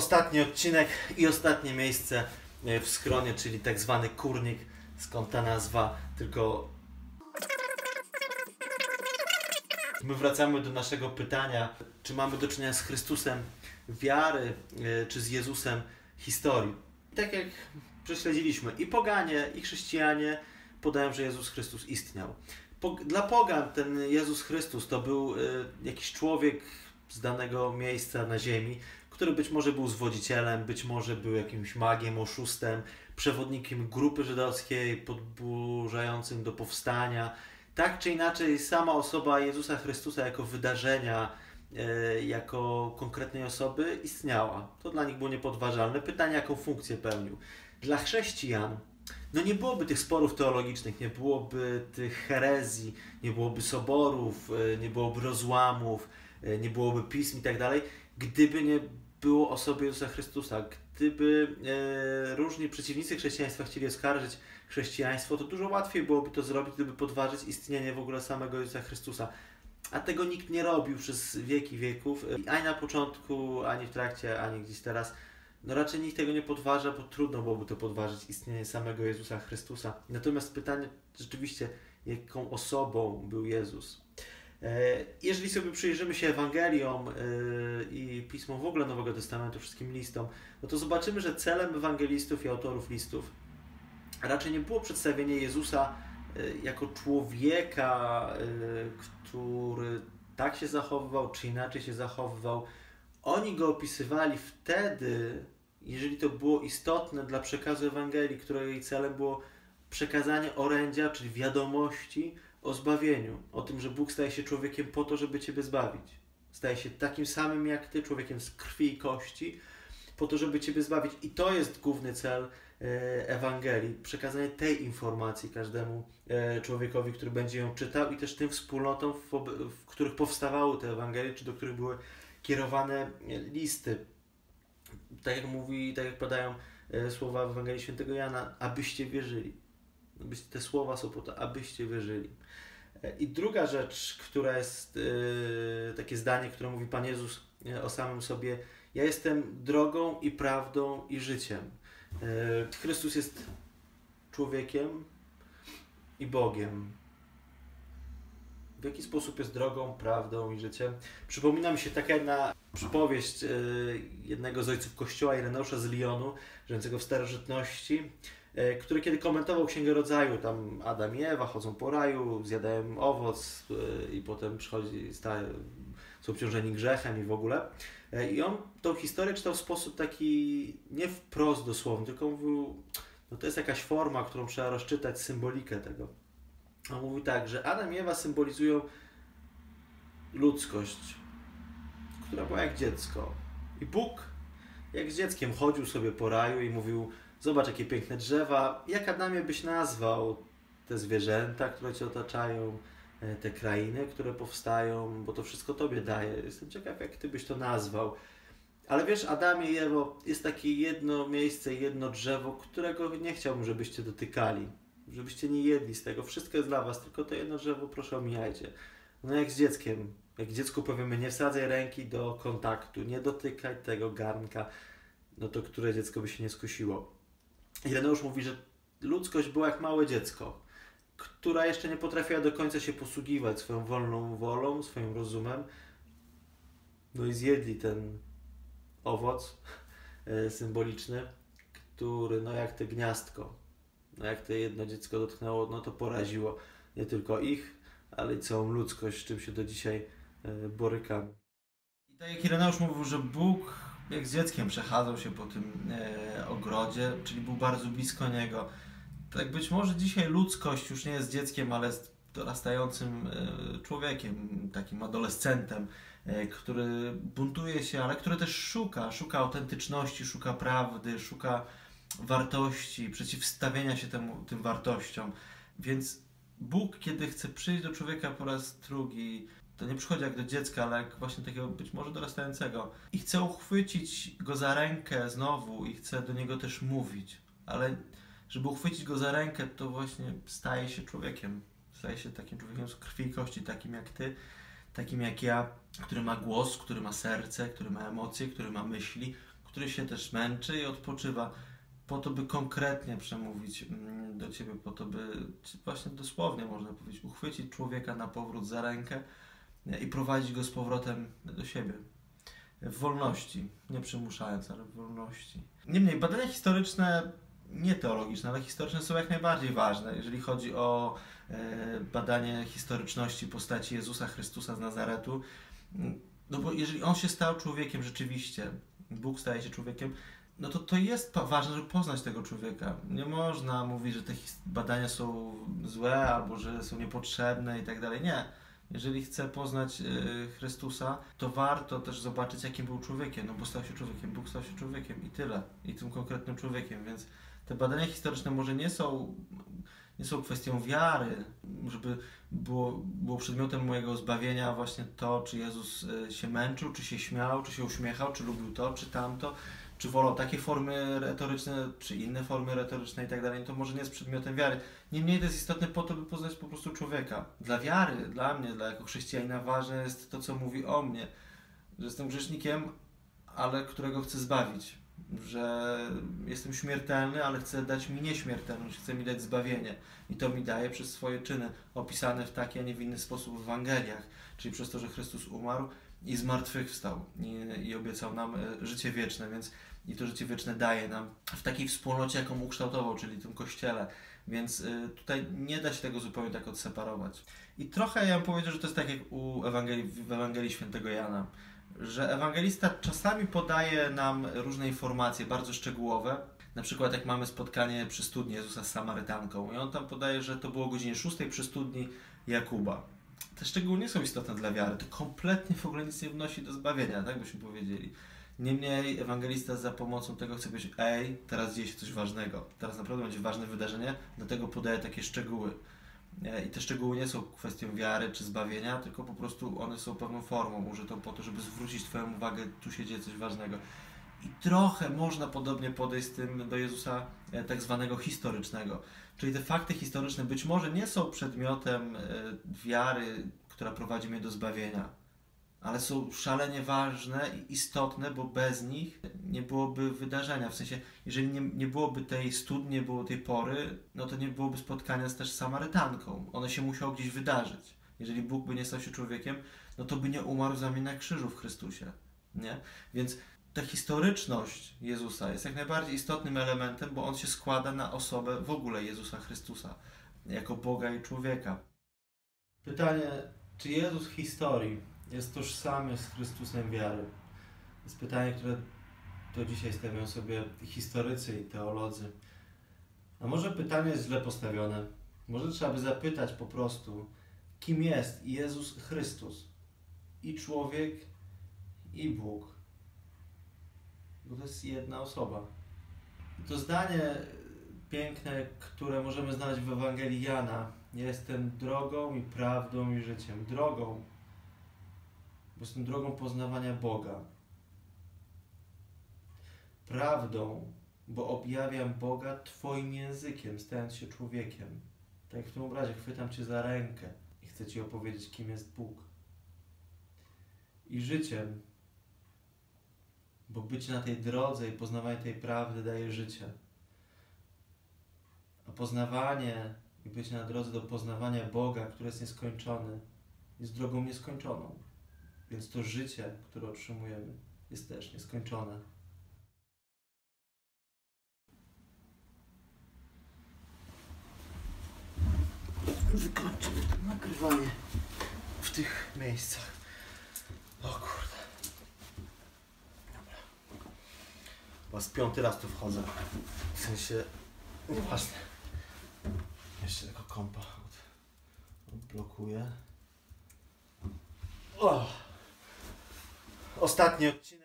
ostatni odcinek i ostatnie miejsce e, w skronie, czyli tak zwany kurnik, skąd ta nazwa, tylko my wracamy do naszego pytania, czy mamy do czynienia z Chrystusem wiary, e, czy z Jezusem historii. Tak jak prześledziliśmy, i poganie, i chrześcijanie podają, że Jezus Chrystus istniał. Dla pogan ten Jezus Chrystus to był e, jakiś człowiek z danego miejsca na ziemi, który być może był zwodzicielem, być może był jakimś magiem, oszustem, przewodnikiem grupy żydowskiej podburzającym do powstania. Tak czy inaczej, sama osoba Jezusa Chrystusa jako wydarzenia, e, jako konkretnej osoby istniała. To dla nich było niepodważalne. Pytanie, jaką funkcję pełnił. Dla chrześcijan no nie byłoby tych sporów teologicznych, nie byłoby tych herezji, nie byłoby soborów, e, nie byłoby rozłamów, e, nie byłoby pism i tak dalej, gdyby nie było osoby Jezusa Chrystusa. Gdyby e, różni przeciwnicy chrześcijaństwa chcieli oskarżyć chrześcijaństwo, to dużo łatwiej byłoby to zrobić, gdyby podważyć istnienie w ogóle samego Jezusa Chrystusa. A tego nikt nie robił przez wieki wieków, ani na początku, ani w trakcie, ani gdzieś teraz. No raczej nikt tego nie podważa, bo trudno byłoby to podważyć istnienie samego Jezusa Chrystusa. Natomiast pytanie rzeczywiście, jaką osobą był Jezus? E, jeżeli sobie przyjrzymy się Ewangeliom e, i pismom w ogóle Nowego Testamentu, wszystkim listom, no to zobaczymy, że celem ewangelistów i autorów listów raczej nie było przedstawienie Jezusa e, jako człowieka, który tak się zachowywał, czy inaczej się zachowywał. Oni go opisywali wtedy, jeżeli to było istotne dla przekazu Ewangelii, której celem było przekazanie orędzia, czyli wiadomości, o zbawieniu, o tym, że Bóg staje się człowiekiem po to, żeby Ciebie zbawić. Staje się takim samym jak Ty, człowiekiem z krwi i kości, po to, żeby Ciebie zbawić. I to jest główny cel e, Ewangelii, przekazanie tej informacji każdemu e, człowiekowi, który będzie ją czytał i też tym wspólnotom, w, których powstawały te Ewangelie, czy do których były kierowane listy. Tak jak mówi, tak jak padają e, słowa w Ewangelii Świętego Jana, abyście wierzyli. Te słowa są po to, abyście wierzyli. I druga rzecz, która jest yy, takie zdanie, które mówi Pan Jezus e, o samym sobie: Ja jestem drogą i prawdą i życiem. Chrystus jest człowiekiem i Bogiem. W jaki sposób jest drogą, prawdą i życiem? Przypomina mi się taka jedna przypowieść jednego z ojców kościoła, Ireneusza z Lyonu, żyjącego w starożytności E, który kiedy komentował Księgę Rodzaju, tam Adam i Ewa chodzą po raju, zjadają owoc e, i potem przychodzi, staje, są obciążeni grzechem i w ogóle. E, I on tą historię czytał w sposób taki nie wprost dosłowny, tylko mówił, no to jest jakaś forma, którą trzeba rozczytać, symbolikę tego. On mówi tak, że Adam i Ewa symbolizują ludzkość, która była jak dziecko. I Bóg jak z dzieckiem chodził sobie po raju i mówił, Zobacz, jakie piękne drzewa. Jak Adamie byś nazwał te zwierzęta, które cię otaczają, e, te krainy, które powstają, bo to wszystko tobie daje. Jestem ciekaw, jak ty byś to nazwał. Ale wiesz, Adamie i Ewo, jest takie jedno miejsce, jedno drzewo, którego nie chciałbym, żebyście dotykali. Żebyście nie jedli z tego. Wszystko jest dla was, tylko to jedno drzewo proszę omijajcie. No jak z dzieckiem. Jak dziecku powiemy, nie wsadzaj ręki do kontaktu, nie dotykaj tego garnka, no to które dziecko by się nie skusiło. Ireneusz mówi, że ludzkość była jak małe dziecko, która jeszcze nie potrafiła do końca się posługiwać swoją wolną wolą, swoim rozumem. No i zjedli ten owoc e, symboliczny, który, no jak te gniazdko, no jak to jedno dziecko dotknęło, no to poraziło nie tylko ich, ale i całą ludzkość, z czym się do dzisiaj e, borykamy. I tak jak Ireneusz mówił, że Bóg jak z dzieckiem przechadzał się po tym e, ogrodzie, czyli był bardzo blisko niego. Tak być może dzisiaj ludzkość już nie jest dzieckiem, ale jest dorastającym e, człowiekiem, takim adolescentem, e, który buntuje się, ale który też szuka, szuka autentyczności, szuka prawdy, szuka wartości, przeciwstawienia się temu, tym wartościom. Więc Bóg, kiedy chce przyjść do człowieka po raz drugi, to nie przychodzi jak do dziecka, ale jak właśnie takiego być może dorastającego. I chcę uchwycić go za rękę znowu i chcę do niego też mówić, ale żeby uchwycić go za rękę, to właśnie staje się człowiekiem. Staje się takim człowiekiem z krwi i kości, takim jak ty, takim jak ja, który ma głos, który ma serce, który ma emocje, który ma myśli, który się też męczy i odpoczywa, po to, by konkretnie przemówić mm, do Ciebie, po to, by właśnie dosłownie można powiedzieć, uchwycić człowieka na powrót za rękę i prowadzić go z powrotem do siebie. W wolności, nie przymuszając, ale w wolności. Niemniej, badania historyczne, nie teologiczne, ale historyczne są jak najbardziej ważne, jeżeli chodzi o e, badanie historyczności postaci Jezusa Chrystusa z Nazaretu. No bo jeżeli On się stał człowiekiem rzeczywiście, Bóg staje się człowiekiem, no to to jest ważne, żeby poznać tego człowieka. Nie można mówić, że te badania są złe albo że są niepotrzebne i tak dalej. Nie. Jeżeli chcę poznać y, Chrystusa, to warto też zobaczyć, jakim był człowiekiem, no bo stał się człowiekiem, Bóg stał się człowiekiem i tyle. I tym konkretnym człowiekiem, więc te badania historyczne może nie są, nie są kwestią wiary, żeby było, było przedmiotem mojego zbawienia właśnie to, czy Jezus y, się męczył, czy się śmiał, czy się uśmiechał, czy lubił to, czy tamto czy wolą takie formy retoryczne, czy inne formy retoryczne i tak dalej, to może nie jest przedmiotem wiary. Niemniej to jest istotne po to, by poznać po prostu człowieka. Dla wiary, dla mnie, dla jako chrześcijanina ważne jest to, co mówi o mnie, że jestem grzesznikiem, ale którego chcę zbawić, że jestem śmiertelny, ale chcę dać mi nieśmiertelność, chcę mi dać zbawienie i to mi daje przez swoje czyny, opisane w taki, a nie w inny sposób w Ewangeliach, czyli przez to, że Chrystus umarł i zmartwychwstał i, i obiecał nam e, życie wieczne, więc i to życie wieczne daje nam w takiej wspólnocie, jaką ukształtował, czyli tym kościele. Więc y, tutaj nie da się tego zupełnie tak odseparować. I trochę ja bym powiedział, że to jest tak jak u Ewangelii, w Ewangelii Świętego Jana, że ewangelista czasami podaje nam różne informacje bardzo szczegółowe. Na przykład jak mamy spotkanie przy studni Jezusa z Samarytanką i on tam podaje, że to było o godzinie 6 przy studni Jakuba. Te szczegóły nie są istotne dla wiary, to kompletnie w ogóle nic nie wnosi do zbawienia, tak byśmy powiedzieli. Niemniej ewangelista za pomocą tego chce powiedzieć, ej, teraz dzieje się coś ważnego, teraz naprawdę będzie ważne wydarzenie, dlatego podaje takie szczegóły. I te szczegóły nie są kwestią wiary czy zbawienia, tylko po prostu one są pewną formą użytą po to, żeby zwrócić Twoją uwagę, tu się dzieje coś ważnego. I trochę można podobnie podejść z tym do Jezusa tak zwanego historycznego. Czyli te fakty historyczne być może nie są przedmiotem e, wiary, która prowadzi mnie do zbawienia, ale są szalenie ważne i istotne, bo bez nich nie byłoby wydarzenia. W sensie, jeżeli nie, nie byłoby tej studni, nie było tej pory, no to nie byłoby spotkania z też Samarytanką. One się musiało gdzieś wydarzyć. Jeżeli Bóg by nie stał się człowiekiem, no to by nie umarł za mnie na krzyżu w Chrystusie. Nie? Więc ta historyczność Jezusa jest jak najbardziej istotnym elementem, bo on się składa na osobę w ogóle Jezusa Chrystusa, jako Boga i człowieka. Pytanie, czy Jezus w historii jest tożsamy z Chrystusem wiary? Jest pytanie, które to dzisiaj stawiają sobie historycy i teolodzy. A może pytanie jest źle postawione? Może trzeba by zapytać po prostu, kim jest Jezus Chrystus? I człowiek, i Bóg. Bo to jest jedna osoba. To zdanie piękne, które możemy znaleźć w Ewangelii Jana. Jestem drogą i prawdą i życiem. Drogą bo jestem drogą poznawania Boga. Prawdą, bo objawiam Boga Twoim językiem, stając się człowiekiem. Tak jak w tym obrazie, chwytam Cię za rękę i chcę Ci opowiedzieć, kim jest Bóg. I życiem, bo bycie na tej drodze i poznawanie tej prawdy daje życie. A poznawanie i bycie na drodze do poznawania Boga, który jest nieskończony, jest drogą nieskończoną. Więc to życie, które otrzymujemy, jest też nieskończone. Wykończymy to nagrywanie w tych miejscach. O kurde. Was piąty raz tu wchodzę. W sensie, nieważne. Jeszcze tylko kompa odblokuję. Oh. Ostatni odcinek.